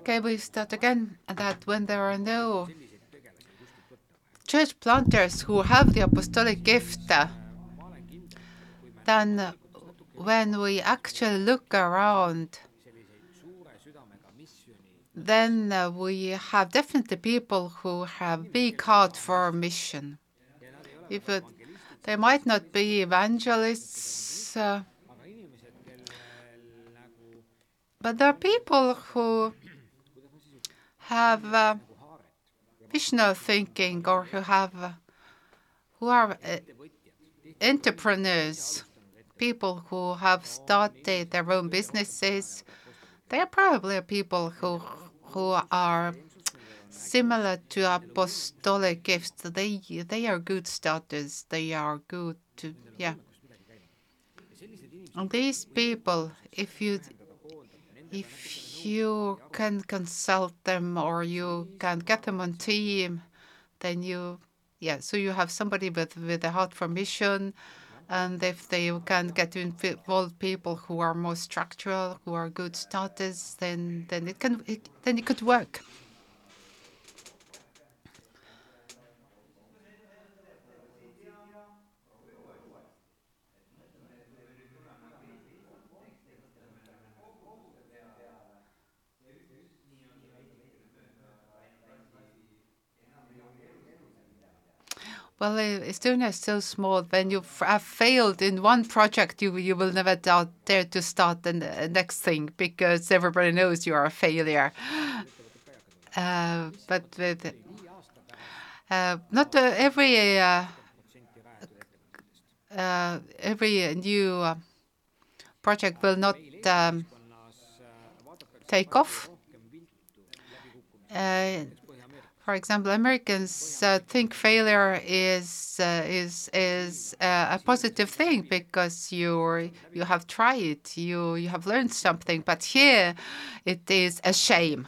Okay, we start again. That when there are no church planters who have the apostolic gift, then when we actually look around, then uh, we have definitely people who have big heart for mission. If it, they might not be evangelists, uh, but there are people who have uh, visionary thinking or who have uh, who are uh, entrepreneurs, people who have started their own businesses. They are probably people who who are similar to apostolic gifts. They they are good starters. They are good to yeah. And these people, if you if you can consult them or you can get them on team, then you yeah. So you have somebody with with a heart for mission. And if they can get involved people who are more structural, who are good starters, then then it can it, then it could work. Well, Estonia is so small. When you have failed in one project, you you will never dare to start the next thing because everybody knows you are a failure. Uh, but with uh, not uh, every uh, uh, every new uh, project will not um, take off. For example, Americans uh, think failure is uh, is is uh, a positive thing because you you have tried, you you have learned something. But here, it is a shame.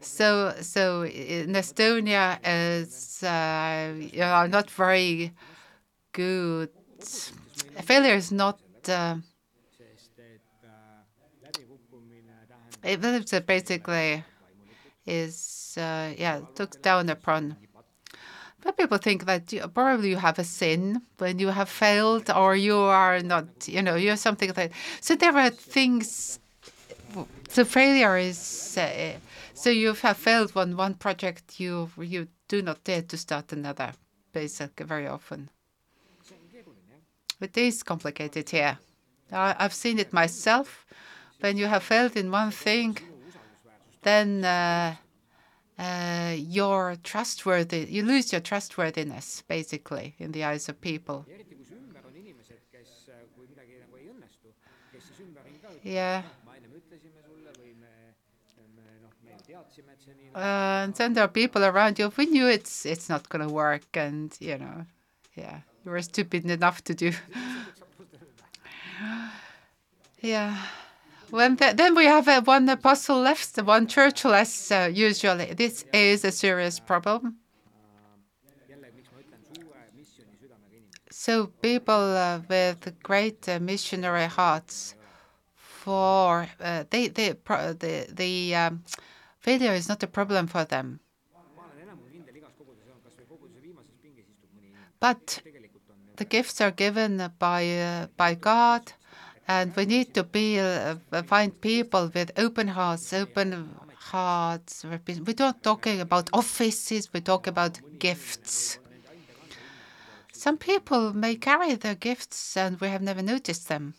So so in Estonia, is uh, you know, not very good. Failure is not. Uh, it basically is uh, yeah, took down upon. But people think that you, probably you have a sin when you have failed, or you are not, you know, you're something like that. So there are things. So failure is. Uh, so you have failed on one project, you you do not dare to start another. Basically, very often. It is complicated here. I, I've seen it myself. When you have failed in one thing, then uh, uh, your trustworthy, you lose your trustworthiness basically in the eyes of people. Yeah. Uh, and then there are people around you. We knew it's it's not going to work, and you know, yeah, you were stupid enough to do. yeah. When the, then we have uh, one apostle left, one church less, uh, usually. This is a serious problem. So people uh, with great uh, missionary hearts, for uh, they, they, the the um, failure is not a problem for them. But the gifts are given by uh, by God and we need to be uh, find people with open hearts, open hearts. We're not talking about offices. We talk about gifts. Some people may carry their gifts, and we have never noticed them.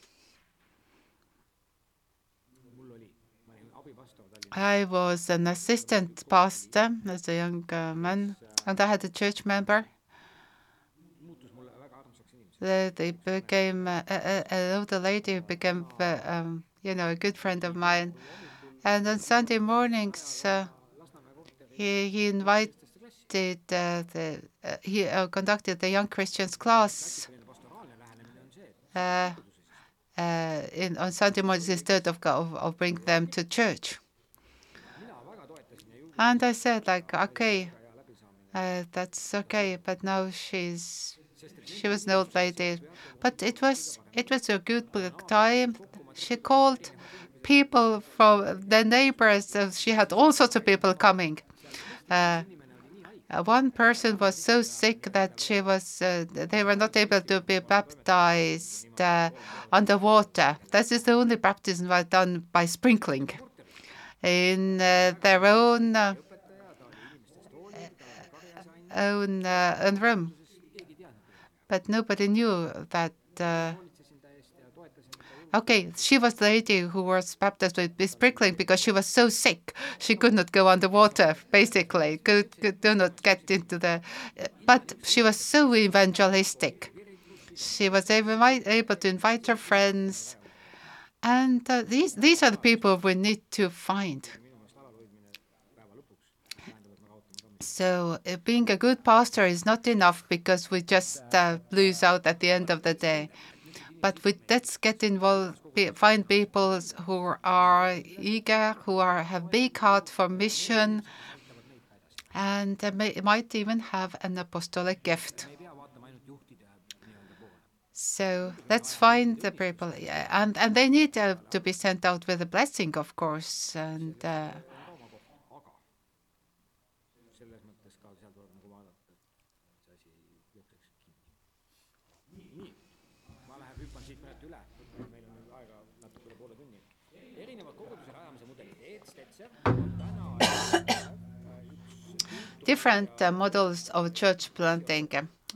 I was an assistant pastor as a young uh, man, and I had a church member they became uh, an older lady became uh, um, you know a good friend of mine, and on Sunday mornings uh, he he invited uh, the uh, he uh, conducted the young Christians class. in on Sunday mornings instead of, of of bring them to church, and I said like okay, that's okay, but now she's She was an old lady, but it was it was a good time. She called people from the neighbors. Uh, she had all sorts of people coming. Uh, uh, one person was so sick that she was uh, they were not able to be baptized uh, underwater. This is the only baptism was done by sprinkling in uh, their own uh, own, own room. But nobody knew that Okay, she was the lady who was baptized with sprinkling because she was so sick. She could not go underwater, basically, could, could do not get into the. But she was so evangelistic. She was able to invite her friends. And uh, these, these are the people we need to find. So uh, being a good pastor is not enough because we just uh, lose out at the end of the day. But with, let's get involved, find people who are eager, who are have big heart for mission, and may, might even have an apostolic gift. So let's find the people, and and they need uh, to be sent out with a blessing, of course, and. Uh, different uh, models of church planting.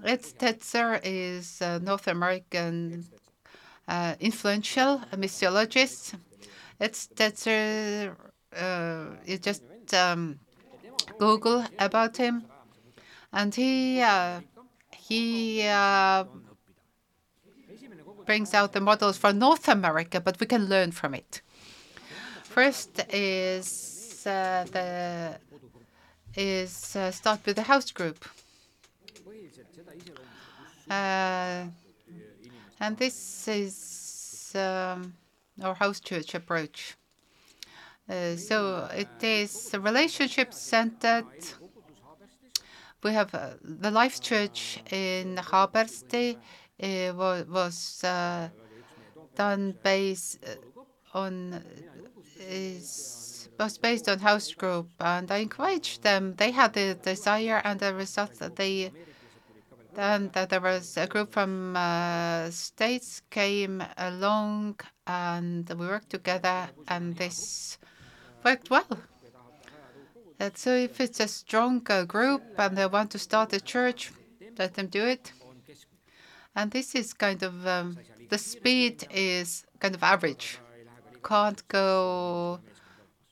Ed Stetzer is a North American uh, influential missiologist. Ed Stetzer, uh, you just um, Google about him, and he he brings out the models for North America, but we can learn from it. First is the is uh, start with the house group. Uh, and this is um, our house church approach. Uh, so it is relationship centered. We have uh, the Life Church in Haabersti uh, was, was uh, done based on is was based on house group, and I encouraged them. They had the desire and the result that they. Then that there was a group from uh, states came along, and we worked together, and this worked well. And so if it's a strong uh, group and they want to start a church, let them do it. And this is kind of um, the speed is kind of average. Can't go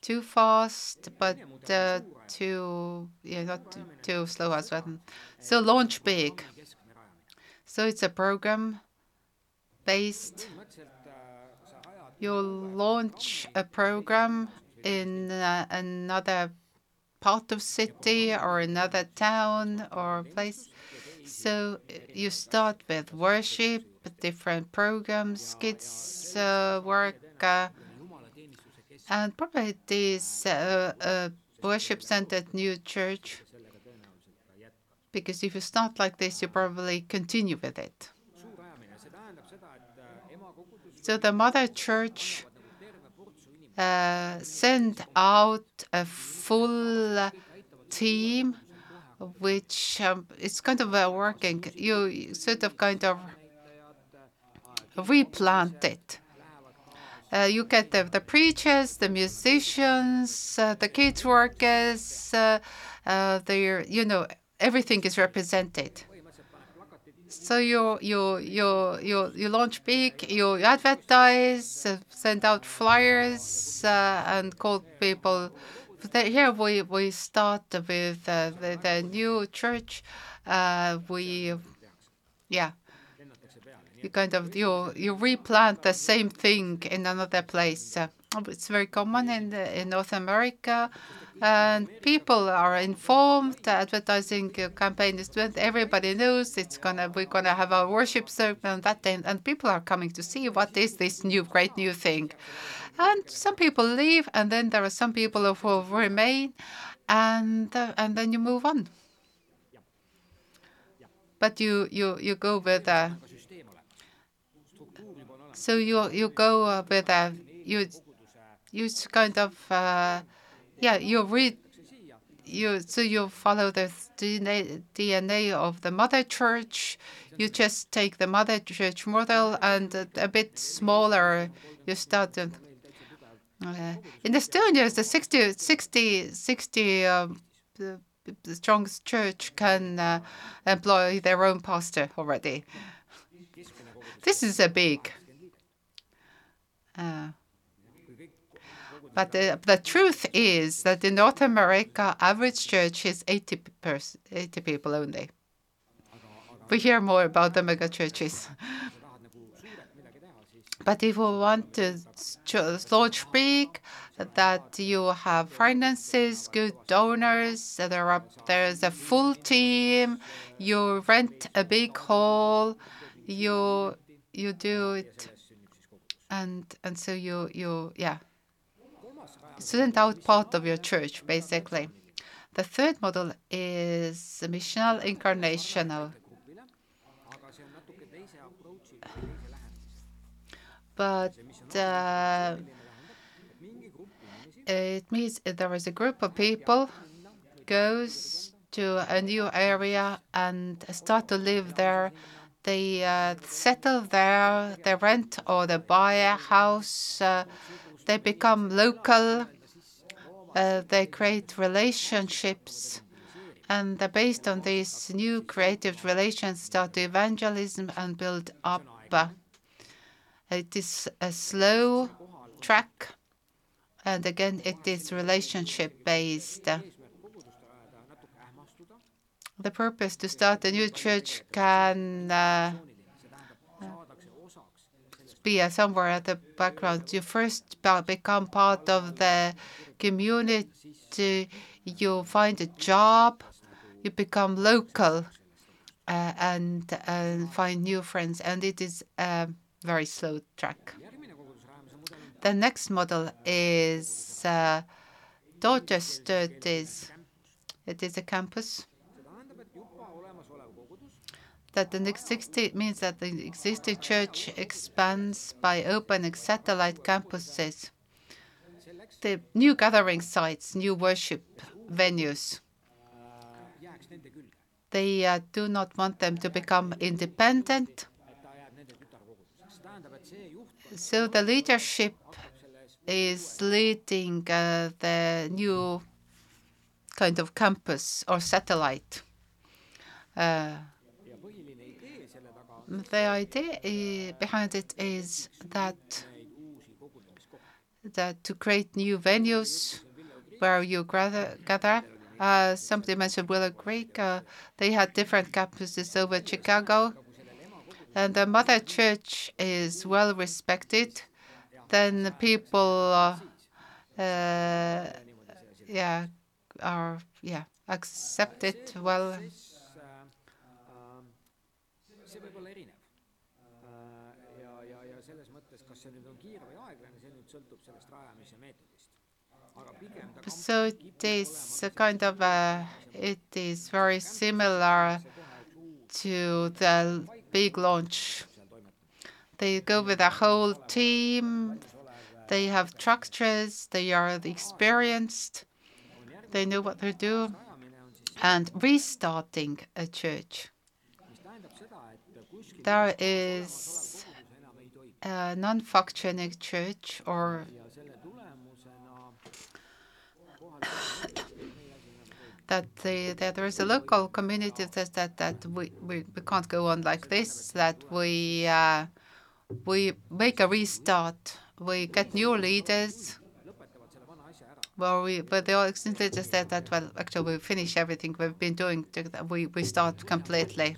too fast, but uh, too yeah, not too, too slow as well. So launch big. So it's a program based. You launch a program in uh, another part of city or another town or place. So you start with worship, different programs, kids uh, work. Uh, and probably this uh, uh, worship-centered new church, because if you start like this, you probably continue with it. So the mother church uh, sent out a full team, which um, is kind of uh, working. You sort of kind of replant it uh, you get the, the preachers, the musicians, uh, the kids workers, uh, uh you know, everything is represented. So you you you you you launch big, you advertise, uh, send out flyers, uh, and call people. Here we we start with the, the new church. we, yeah you kind of you you replant the same thing in another place. Uh, it's very common in the, in North America, and people are informed. The advertising campaign is doing. Everybody knows it's gonna we're gonna have a worship service on that day, and people are coming to see what is this new great new thing. And some people leave, and then there are some people who remain, and uh, and then you move on. but you you you go with a so you you go with a you you kind of uh, yeah you read you so you follow the DNA, DNA of the mother church. You just take the mother church model and a, bit smaller. You start. Uh, in Estonia, the 60, 60, 60 um, the, the strongest church can uh, employ their own pastor already. This is a big. Uh, but the, the truth is that in North America, average church is 80, pers- 80 people only. We hear more about the mega churches. but if we want to launch big, that you have finances, good donors, there are there's a full team, you rent a big hall, you you do it, and and so you you yeah student out part of your church, basically. The third model is missional incarnational. But uh, it means there is a group of people goes to a new area and start to live there. They uh, settle there, they rent or they buy a house. Uh, they become local, uh, they create relationships, and based on these new creative relations, start to evangelism and build up. It is a slow track, and again, it is relationship based. The purpose to start a new church can uh, be somewhere at the background. You first become part of the community, you find a job, you become local, uh, and uh, find new friends, and it is a very slow track. The next model is uh, studies. It is a campus that the existing means that the existing church expands by opening satellite campuses, the new gathering sites, new worship venues. They uh, do not want them to become independent. So the leadership is leading uh, the new kind of campus or satellite. Uh, the idea behind it is that to create new venues where you gather. Uh, somebody mentioned Willow Creek. Uh, they had different campuses over Chicago, and the mother church is well respected. Then the people, uh, yeah, are yeah accepted well So it is a kind of a, it is very similar to the big launch. They go with a whole team. They have structures. They are experienced. They know what they do. And restarting a church. There is a non-functioning church or that, the, there is a local community that that, that we, we, we can't go on like this, that we uh, we make a restart, we get new leaders. Well, we but they all simply just said that well, actually we finish everything we've been doing. We we start completely.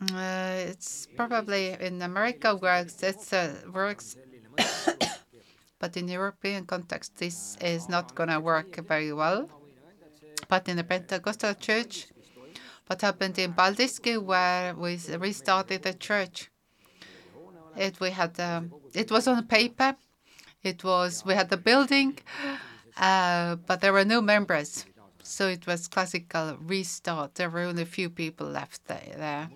Uh, it's probably in America where it works but in European context, this is not going to work very well. But in the Pentecostal church, what happened in Paldiski, where we restarted the church, it we had um, it was on paper. It was we had the building, uh, but there were no members. So it was classical restart. There were only a few people left there.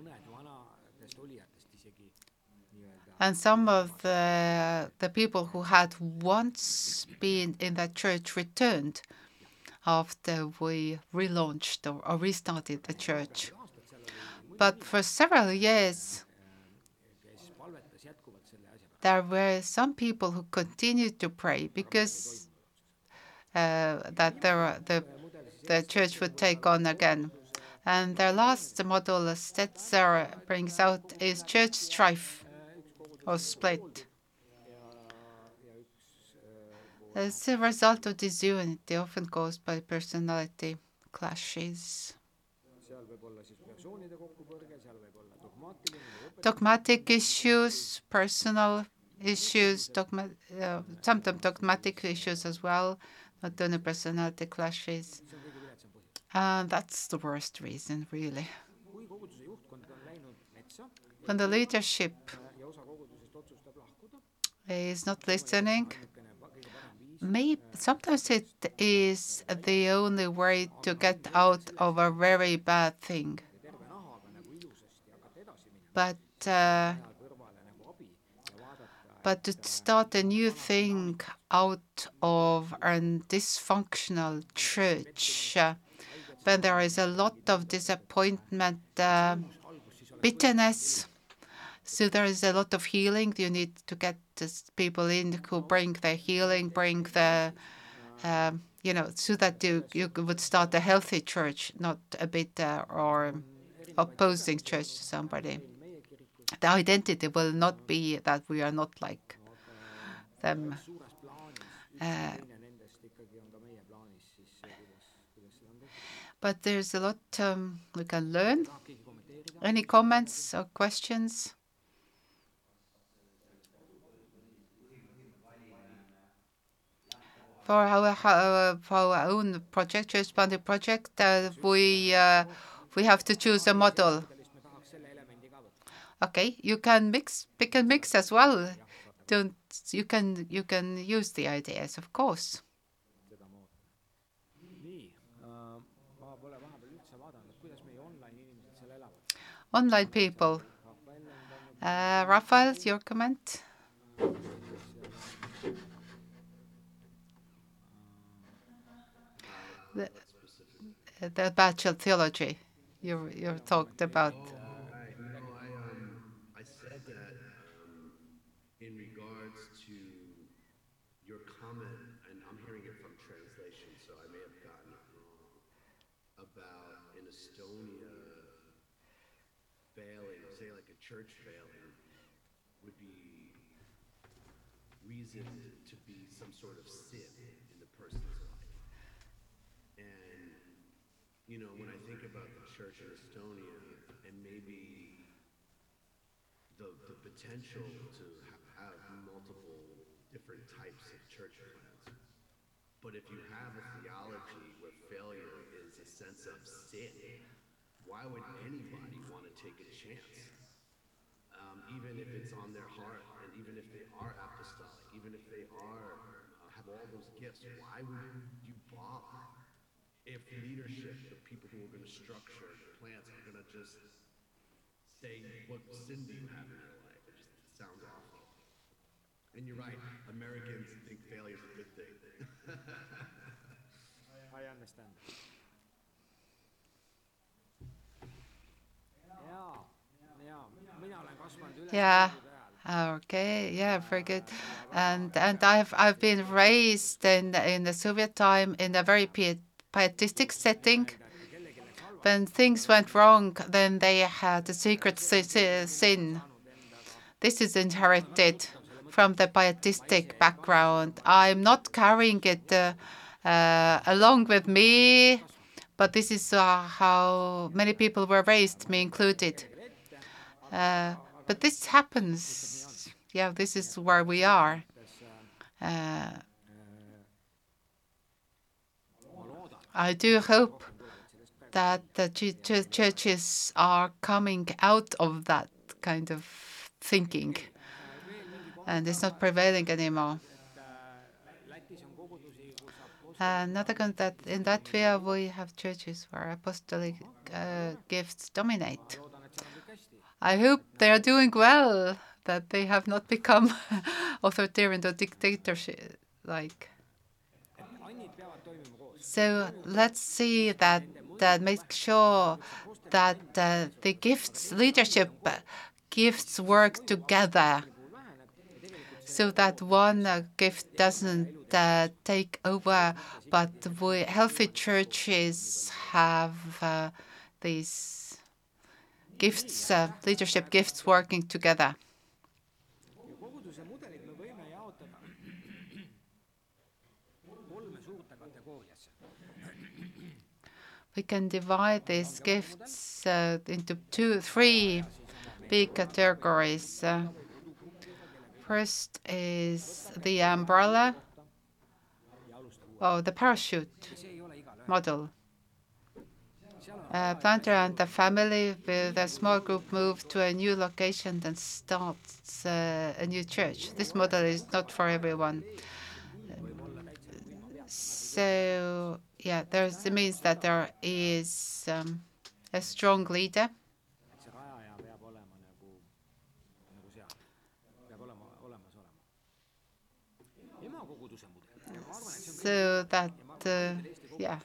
And some of the, the people who had once been in that church returned after we relaunched or, or restarted the church. But for several years, there were some people who continued to pray because uh, that there, the, the church would take on again. And their last model, Stetzer brings out, is church strife or split. It's a result of disunity, often caused by personality clashes. Dogmatic issues, personal issues, dogma, uh, sometimes dogmatic issues as well, not only personality clashes. Uh, that's the worst reason, really. When the leadership is not listening, maybe sometimes it is the only way to get out of a very bad thing. But uh, but to start a new thing out of a dysfunctional church, uh, when there is a lot of disappointment, uh, bitterness, so there is a lot of healing. You need to get people in who bring the healing, bring the, um, you know, so that you, you would start a healthy church, not a bitter or opposing church to somebody the identity will not be that we are not like them. Uh, but there's a lot um, we can learn. Any comments or questions? For our, for our own project, Church project, uh, we uh, we have to choose a model Okay, you can mix, pick and mix as well. Don't you can you can use the ideas, of course. Online people. Uh, Rafael, your comment? The, uh, the bachelor theology you you talked about. church failing would be reason to be some sort of sin in the person's life. And, you know, when I think about the church in Estonia and maybe the, the potential to have multiple different types of church plans, but if you have a theology where failure is a sense of sin, why would anybody want to take a chance? um, even if it's on their heart, and even if they are apostolic, even if they are uh, have all those gifts, why would you bother? If leadership, the people who are going to structure plants, are going to just say, "What sin do you have in your life?" It just sounds awful. And you're right. Americans think failure is a good thing. I understand. Yeah. Yeah. Ah, okay. Yeah. Very good. And and I've I've been raised in in the Soviet time in a very pietistic setting. When things went wrong, then they had a secret sin. This is inherited from the pietistic background. I'm not carrying it uh, uh, along with me, but this is uh, how many people were raised, me included. Uh, but this happens. Yeah, this is where we are. Uh, I do hope that the ch churches are coming out of that kind of thinking and it's not prevailing anymore. Another con that in Latvia we have churches where apostolic uh, gifts dominate. I hope they are doing well, that they have not become authoritarian or dictatorship like. So let's see that that make sure that uh, the gifts leadership gifts work together so that one uh, gift doesn't uh, take over, but we, healthy churches have uh, these gifts, uh, leadership gifts working together. We can divide these gifts uh, into two, three big categories. Uh, first is the umbrella, or the parachute model. A planter and the family with a small group move to a new location and starts uh, a new church. This model is not for everyone. So yeah, there's, it means that there is um, a strong leader. So that, uh, yeah,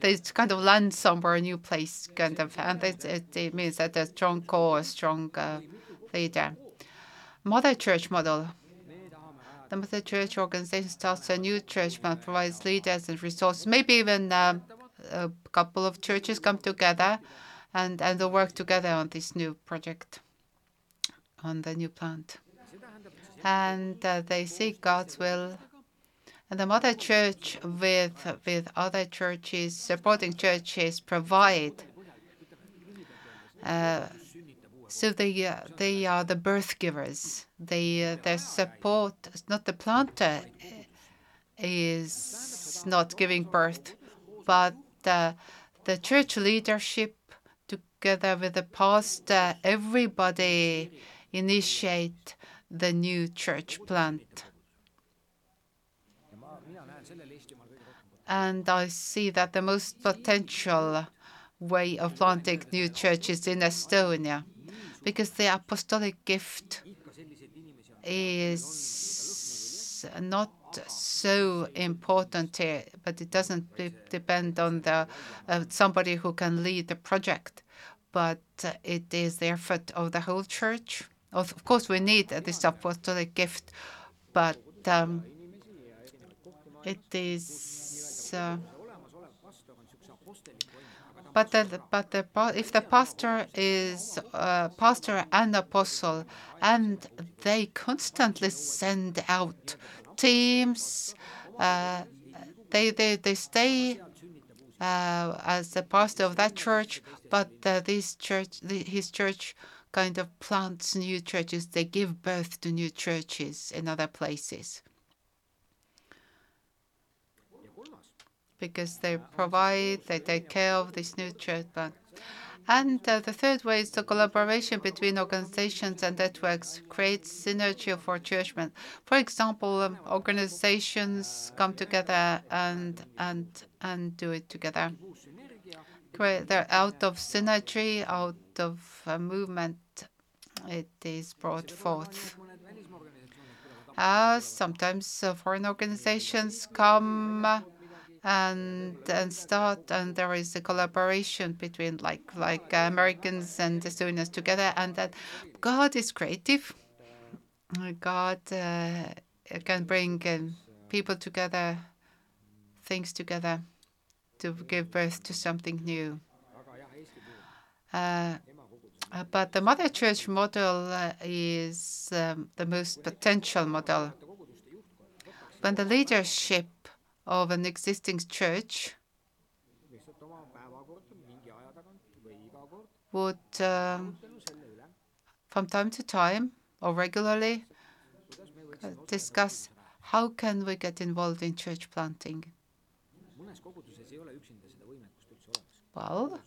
they kind of land somewhere, a new place, kind of, and it, it, it means that a strong core, a strong uh, leader. Mother church model the Mother Church organization starts a new church and provides leaders and resources. Maybe even uh, a couple of churches come together and, and they work together on this new project, on the new plant. And uh, they seek God's will. And the Mother Church with, with other churches, supporting churches, provide uh, so they uh, they are the birth givers. They uh, their support not the planter is not giving birth, but uh, the church leadership together with the pastor, everybody initiate the new church plant. And I see that the most potential way of planting new churches in Estonia because the apostolic gift is not so important here, but it doesn't depend on the uh, somebody who can lead the project, but it is the effort of the whole church. Of, of course, we need this apostolic gift, but um, it is. Uh, but the, but the, if the pastor is a pastor and apostle, and they constantly send out teams, uh, they, they, they stay uh, as the pastor of that church, but uh, this church, the, his church kind of plants new churches. They give birth to new churches in other places. Because they provide, they take care of this new plant. And uh, the third way is the collaboration between organizations and networks creates synergy for churchmen. For example, um, organizations come together and and and do it together. They're out of synergy, out of uh, movement. It is brought forth. Uh, sometimes uh, foreign organizations come and and start and there is a collaboration between like like Americans and Estonians together and that God is creative. God uh, can bring uh, people together, things together to give birth to something new. Uh, but the Mother Church model uh, is um, the most potential model. When the leadership of an existing church would, uh, from time to time or regularly, uh, discuss how can we get involved in church planting. Well,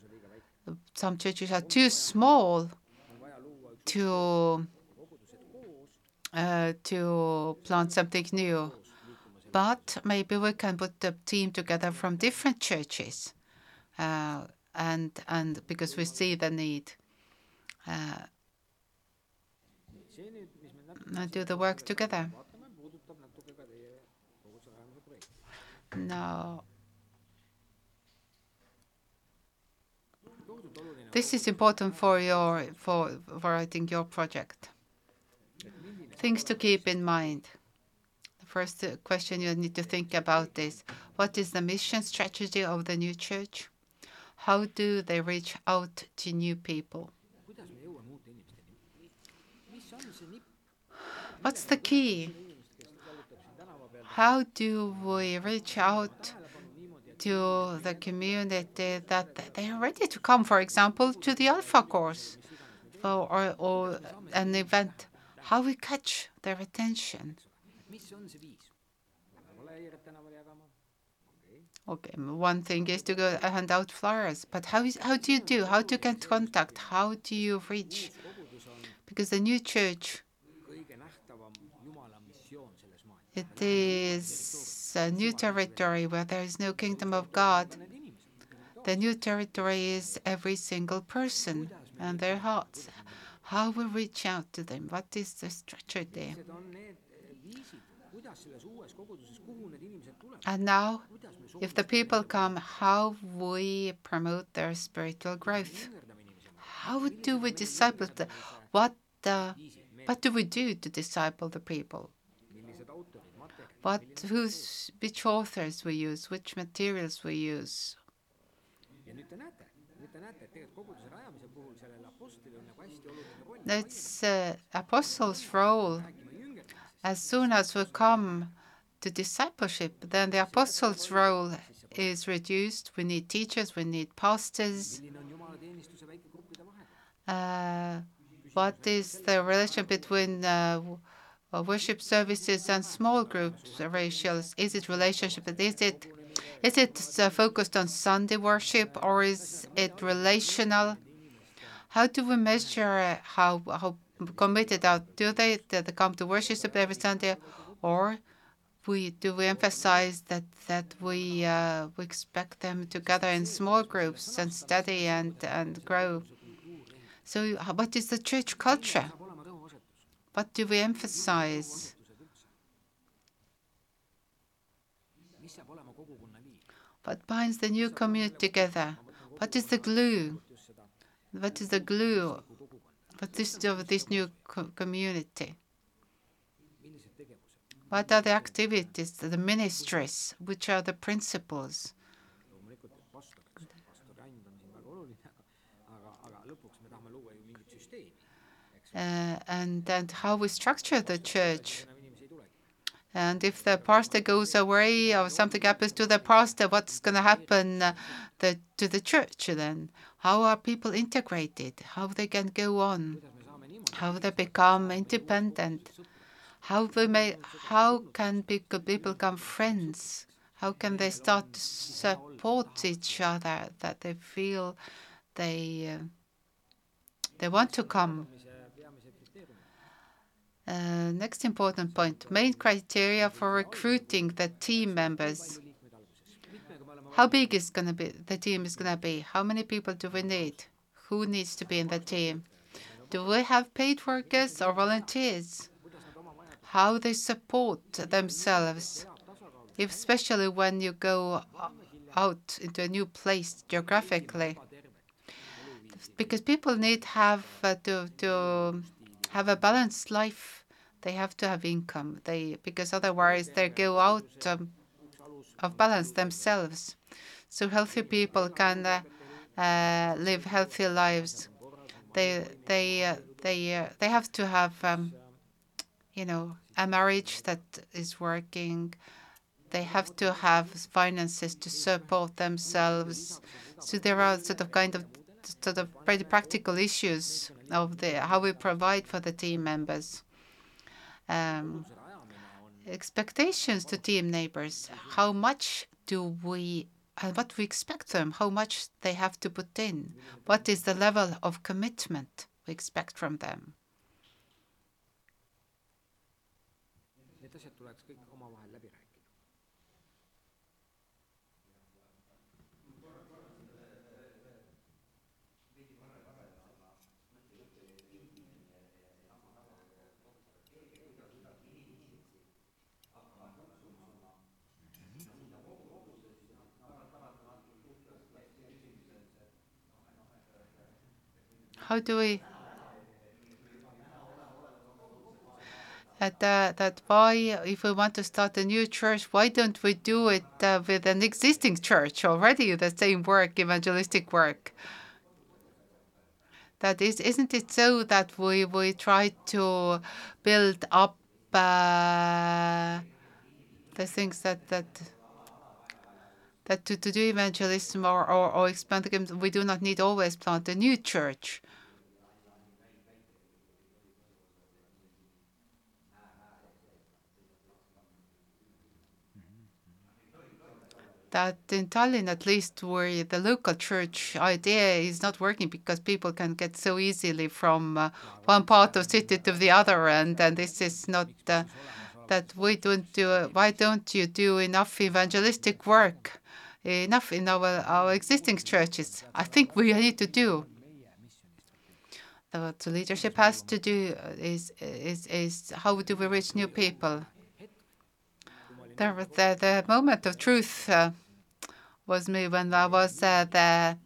some churches are too small to uh, to plant something new but maybe we can put the team together from different churches, uh, and and because we see the need. Uh, do the work together. No. This is important for your for writing your project. Things to keep in mind. First question you need to think about is what is the mission strategy of the new church? How do they reach out to new people? What's the key? How do we reach out to the community that they are ready to come, for example, to the Alpha course for, or, or an event? How we catch their attention? Okay, one thing is to go hand out flyers, but how is how do you do? How do you get contact? How do you reach? Because the new church it is a new territory where there is no kingdom of God. The new territory is every single person and their hearts. How we reach out to them? What is the structure there? And now, if the people come, how we promote their spiritual growth? How do we disciple them? What, uh, what do we do to disciple the people? What, who's, which authors we use, which materials we use. That's uh, apostles' role. As soon as we come to discipleship, then the apostles' role is reduced. We need teachers, we need pastors. Uh, what is the relation between uh, worship services and small groups ratios? Is it relationship? Is it is it uh, focused on Sunday worship or is it relational? How do we measure how how committed are do they that they come to worship every Sunday, or we do we emphasize that that we uh, we expect them to gather in small groups and study and and grow? So, what is the church culture? What do we emphasize? What binds the new community together? What is the glue? What is the glue what is of this new co community? What are the activities, the ministries? Which are the principles? uh, and and how we structure the church. And if the pastor goes away or something happens to the pastor, what's going to happen uh, the, to the church then? How are people integrated? How they can go on? How they become independent? How they may? How can people become friends? How can they start to support each other? That they feel they uh, they want to come uh, next important point, main criteria for recruiting the team members. How big is gonna be the team is gonna be? How many people do we need? Who needs to be in the team? Do we have paid workers or volunteers? How they support themselves, especially when you go out into a new place geographically. Because people need have uh, to to have a balanced life. They have to have income. They because otherwise they go out um, of balance themselves. So healthy people can uh, uh, live healthy lives. They they uh, they uh, they have to have um, you know a marriage that is working. They have to have finances to support themselves. So there are sort of kind of sort of very practical issues of the how we provide for the team members. Um, expectations to team neighbors. How much do we and what we expect them, how much they have to put in, what is the level of commitment we expect from them. How do we that uh, that why if we want to start a new church why don't we do it uh, with an existing church already the same work evangelistic work that is isn't it so that we we try to build up uh, the things that that that to, to do evangelism or, or, or expand the kingdom, we do not need always plant a new church. That in Tallinn, at least, where the local church idea is not working because people can get so easily from uh, one part of city to the other, and, and this is not uh, that we don't do. Uh, why don't you do enough evangelistic work? enough in our, our existing churches. I think we need to do. What the leadership has to do is, is, is how do we reach new people? There, the, the moment of truth uh, was me when I was uh, the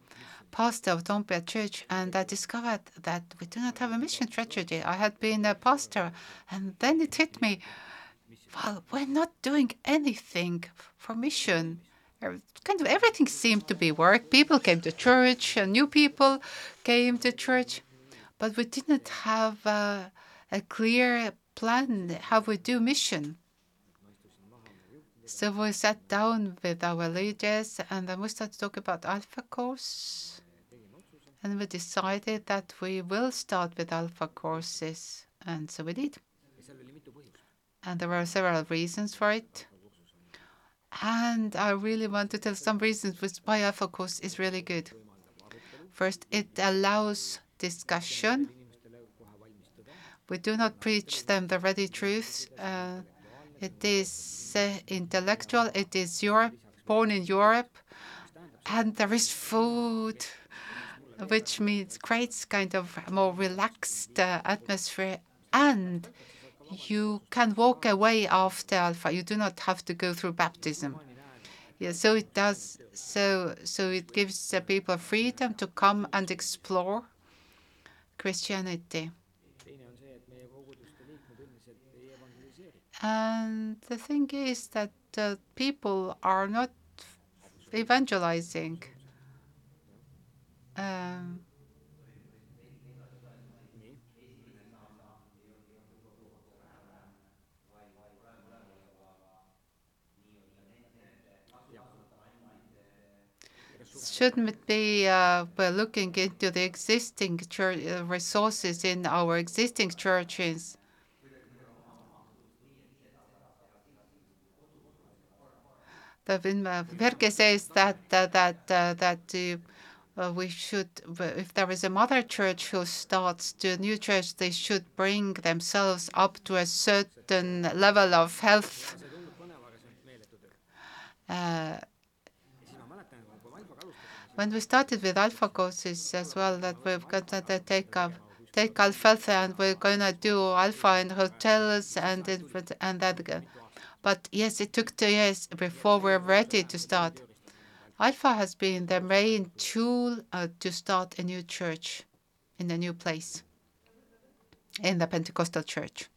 pastor of Toompea Church, and I discovered that we do not have a mission strategy. I had been a pastor, and then it hit me. Well, we're not doing anything for mission kind of everything seemed to be work. People came to church, and new people came to church, but we didn't have a, a clear plan how we do mission. So we sat down with our leaders, and then we started to talk about Alpha course, and we decided that we will start with Alpha courses, and so we did. And there were several reasons for it. And I really want to tell some reasons why Alpha course is really good. First, it allows discussion. We do not preach them the ready truths. Uh, it is uh, intellectual. It is Europe, born in Europe, and there is food, which means creates kind of more relaxed uh, atmosphere and you can walk away after Alpha. You do not have to go through baptism. Yeah, so it does. So so it gives the people freedom to come and explore Christianity. And the thing is that uh, people are not evangelizing. Um, shouldn't it be uh, looking into the existing uh, resources in our existing churches? Verke says that uh, that uh, that uh, we should, if there is a mother church who starts to a new church, they should bring themselves up to a certain level of health. Uh, when we started with alpha courses as well, that we've got to take up take alfalfa and we're gonna do alpha in hotels and it, and that. But yes, it took two years before we're ready to start. Alpha has been the main tool uh, to start a new church in a new place in the Pentecostal church.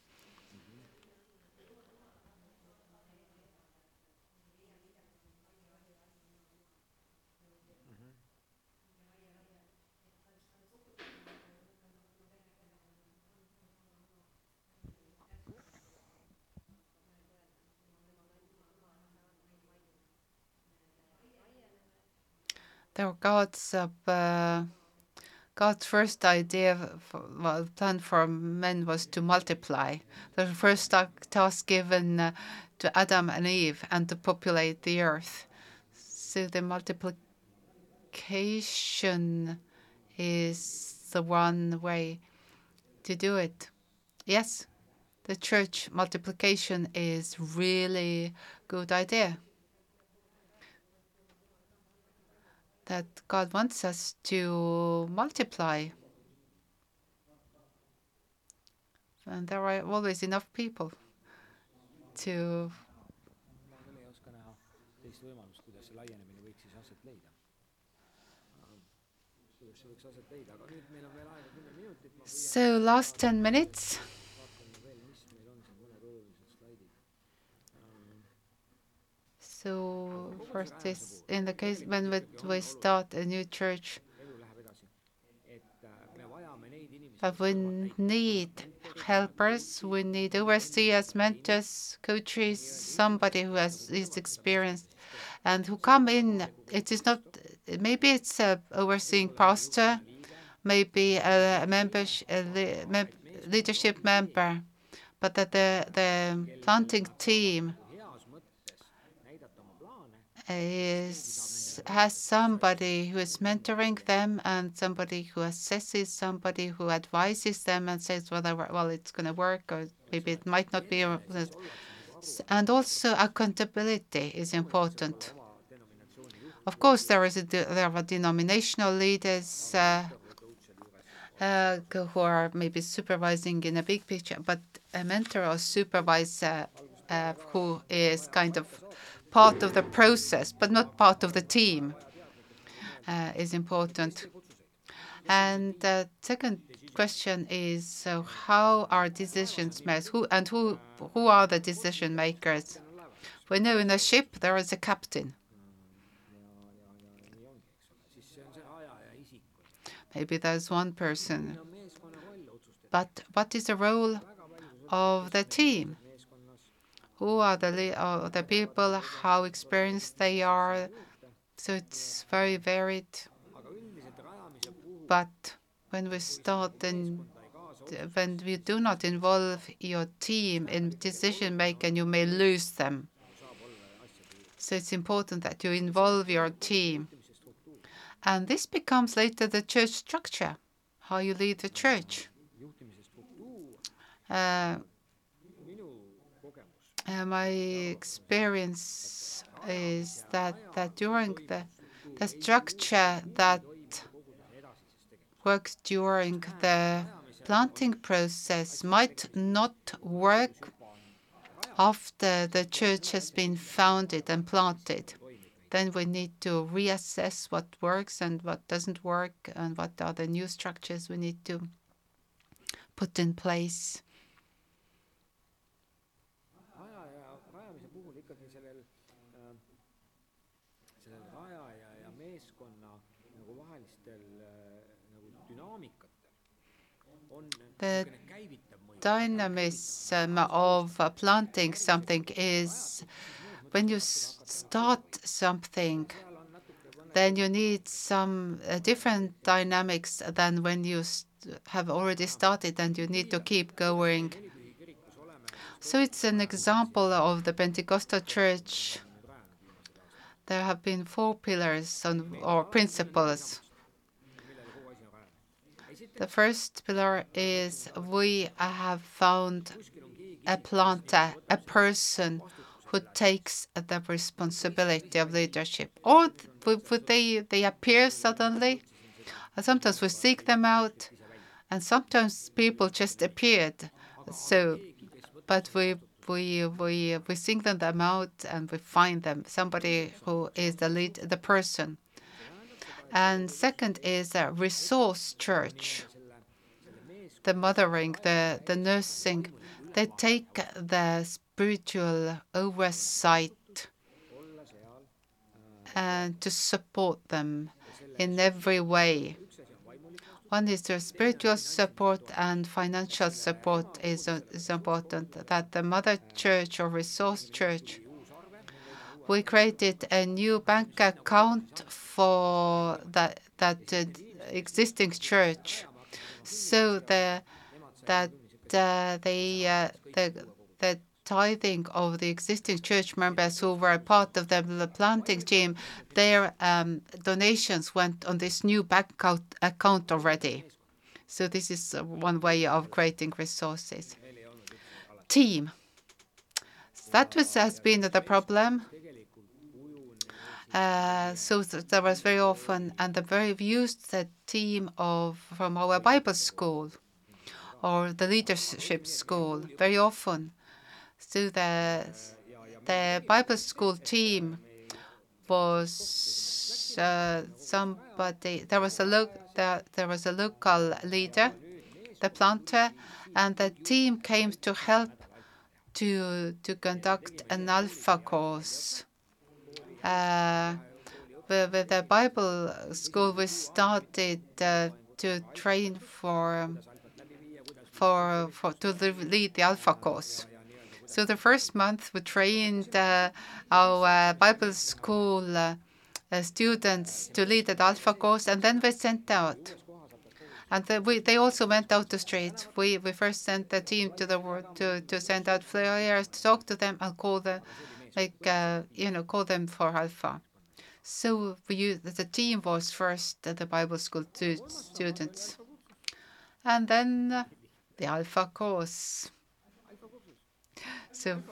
There God's uh, God's first idea, for, well, plan for men was to multiply. The first task given uh, to Adam and Eve and to populate the earth. So the multiplication is the one way to do it. Yes, the church multiplication is really good idea. That God wants us to multiply. And there are always enough people to So last 10 minutes. So first is in the case when we, we start a new church, but we need helpers, we need overseers, mentors, coaches, somebody who has is experienced and who come in. It is not maybe it's a overseeing pastor, maybe a, member, a leadership member, but that the the planting team is has somebody who is mentoring them and somebody who assesses, somebody who advises them and says whether well it's going to work or maybe it might not be. And also accountability is important. Of course, there is a, there are denominational leaders uh, uh, who are maybe supervising in a big picture, but a mentor or supervisor uh, who is kind of part of the process, but not part of the team, uh, is important. And the second question is, how are decisions made? Who and who who are the decision makers? We know in a ship there is a captain. Maybe there's one person. But what is the role of the team? Who are the uh, the people, how experienced they are. So it's very varied. But when we start and when we do not involve your team in decision making, you may lose them. So it's important that you involve your team. And this becomes later the church structure, how you lead the church. Uh, uh, my experience is that, that during the, the structure that works during the planting process might not work after the church has been founded and planted. Then we need to reassess what works and what doesn't work and what are the new structures we need to put in place. The dynamism of planting something is when you start something, then you need some uh, different dynamics than when you have already started and you need to keep going. So it's an example of the Pentecostal church. There have been four pillars on, or principles the first pillar is we have found a planter, a person who takes the responsibility of leadership. Or they, they appear suddenly. Sometimes we seek them out, and sometimes people just appeared. So, but we we we we seek them out and we find them somebody who is the lead, the person and second is a resource church. The mothering, the, the nursing, they take the spiritual oversight and to support them in every way. One is the spiritual support and financial support is, is important. That the mother church or resource church we created a new bank account for that that uh, existing church, so the that uh, the, uh, the the tithing of the existing church members who were part of the planting team, their um, donations went on this new bank account, account already. So this is one way of creating resources. Team. That was, has been the problem. Uh, so there was very often, and the very used the team of from our Bible school or the leadership school very often. So the the Bible school team was uh, somebody. There was a look. There, there was a local leader, the planter, and the team came to help to to conduct an alpha course. Uh, with, with the Bible school, we started uh, to train for for for to lead the alpha course. So the first month we trained uh, our uh, Bible school uh, students to lead the alpha course, and then we sent out. And the, we, they also went out to streets. We we first sent the team to the world to, to send out flyers, to talk to them, and call them, like uh, you know, call them for alpha. So we use the team was first the Bible school students, and then the alpha course. So,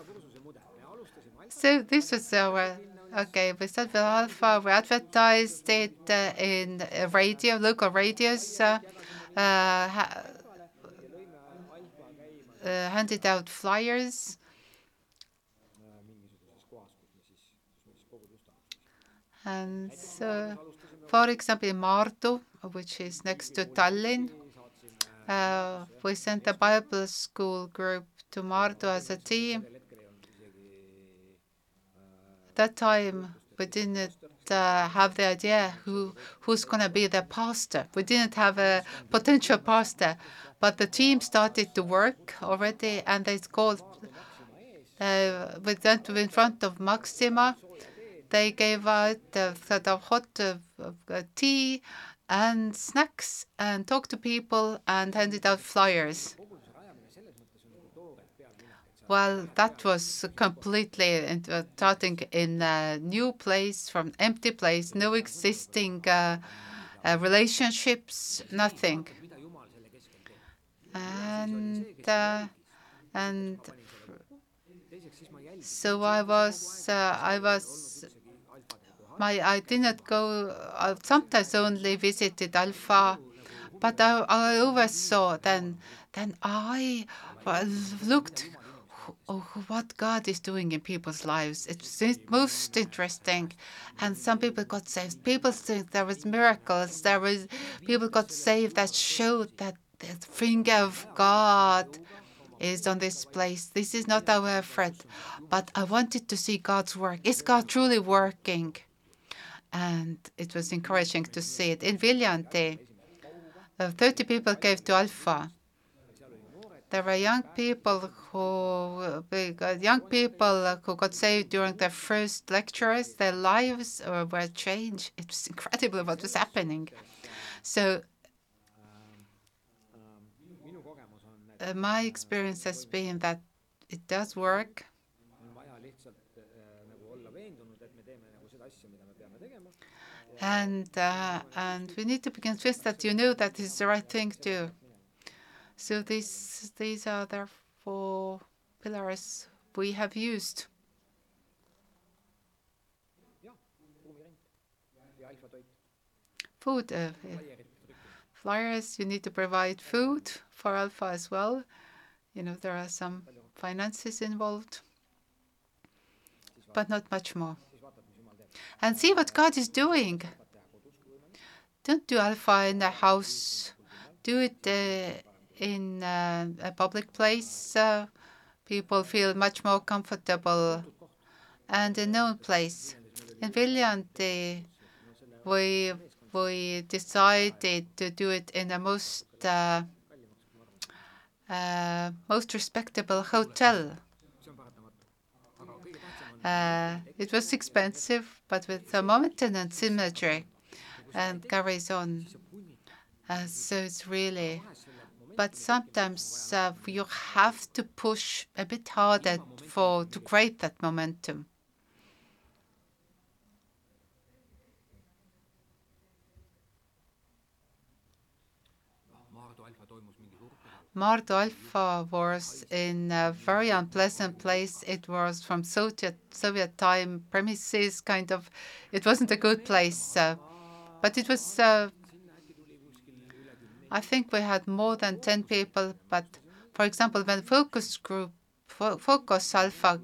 so this was our okay. We started with alpha. We advertised it uh, in radio, local radios. Uh, uh, handed out flyers. And so, for example, in Maardu, which is next to Tallinn, uh, we sent a Bible school group to Maardu as a team. At that time, we didn't uh, have the idea who who's going to be the pastor. We didn't have a potential pastor, but the team started to work already, and they called. Uh, we went in front of Maxima. They gave out uh, of hot uh, tea and snacks, and talked to people, and handed out flyers. Well, that was completely uh, starting in a new place, from empty place, no existing uh, uh, relationships, nothing. And uh, and so I was uh, I was my I didn't go. I sometimes only visited Alpha, but I, I always saw then then I looked what God is doing in people's lives. It's most interesting. And some people got saved. People think there was miracles. There was people got saved that showed that the finger of God is on this place. This is not our effort, but I wanted to see God's work. Is God truly working? And it was encouraging to see it. In Viljandi, uh, 30 people gave to Alpha there were young people who, young people who got saved during their first lectures. Their lives were changed. It was incredible what was happening. So uh, my experience has been that it does work. And uh, and we need to be convinced that you know that is the right thing to do. So these these are the four pillars we have used. Food. Uh, flyers, you need to provide food for Alpha as well. You know, there are some finances involved, but not much more. And see what God is doing. Don't do Alpha in the house. Do it uh, in uh, a public place, uh, people feel much more comfortable and a known place. In Viljandi, we we decided to do it in the most uh, uh, most respectable hotel. Uh, it was expensive, but with the and symmetry, and carries on. Uh, so it's really but sometimes uh, you have to push a bit harder for to create that momentum. Alpha was in a very unpleasant place. It was from Soviet Soviet time premises, kind of. It wasn't a good place, uh, but it was uh, I think we had more than 10 people, but for example, when focus group, focus alpha,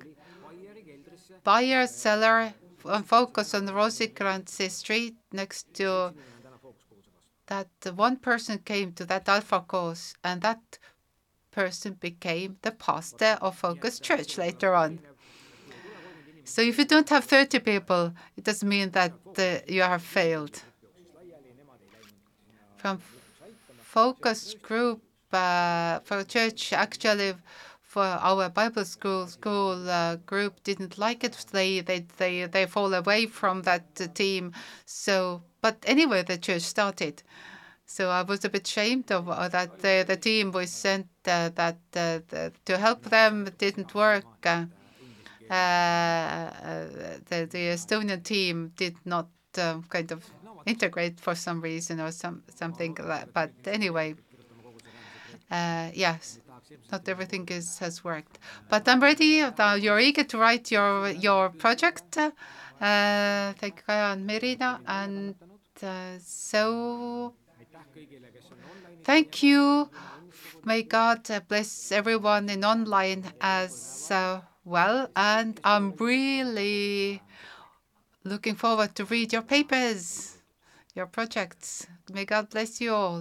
buyer, seller, and focus on Roosikrantsi Street next to that one person came to that Alpha course, and that person became the pastor of Focus Church later on. So if you don't have 30 people, it doesn't mean that uh, you have failed. From focus group uh, for church, actually, for our Bible school school uh, group didn't like it. They they they they fall away from that uh, team. So, but anyway, the church started. So I was a bit ashamed of uh, that the, the team we sent uh, that uh, the, to help them didn't work. Uh, the, the Estonian team did not kind of integrate for some reason or some something like. But anyway, uh, yes, not everything is has worked. But I'm ready. Uh, you're eager to write your your project. Uh, thank you, Kaja and Merina. And uh, so, thank you. May God bless everyone in online as uh, well. And I'm really looking forward to read your papers, your projects. May God bless you all.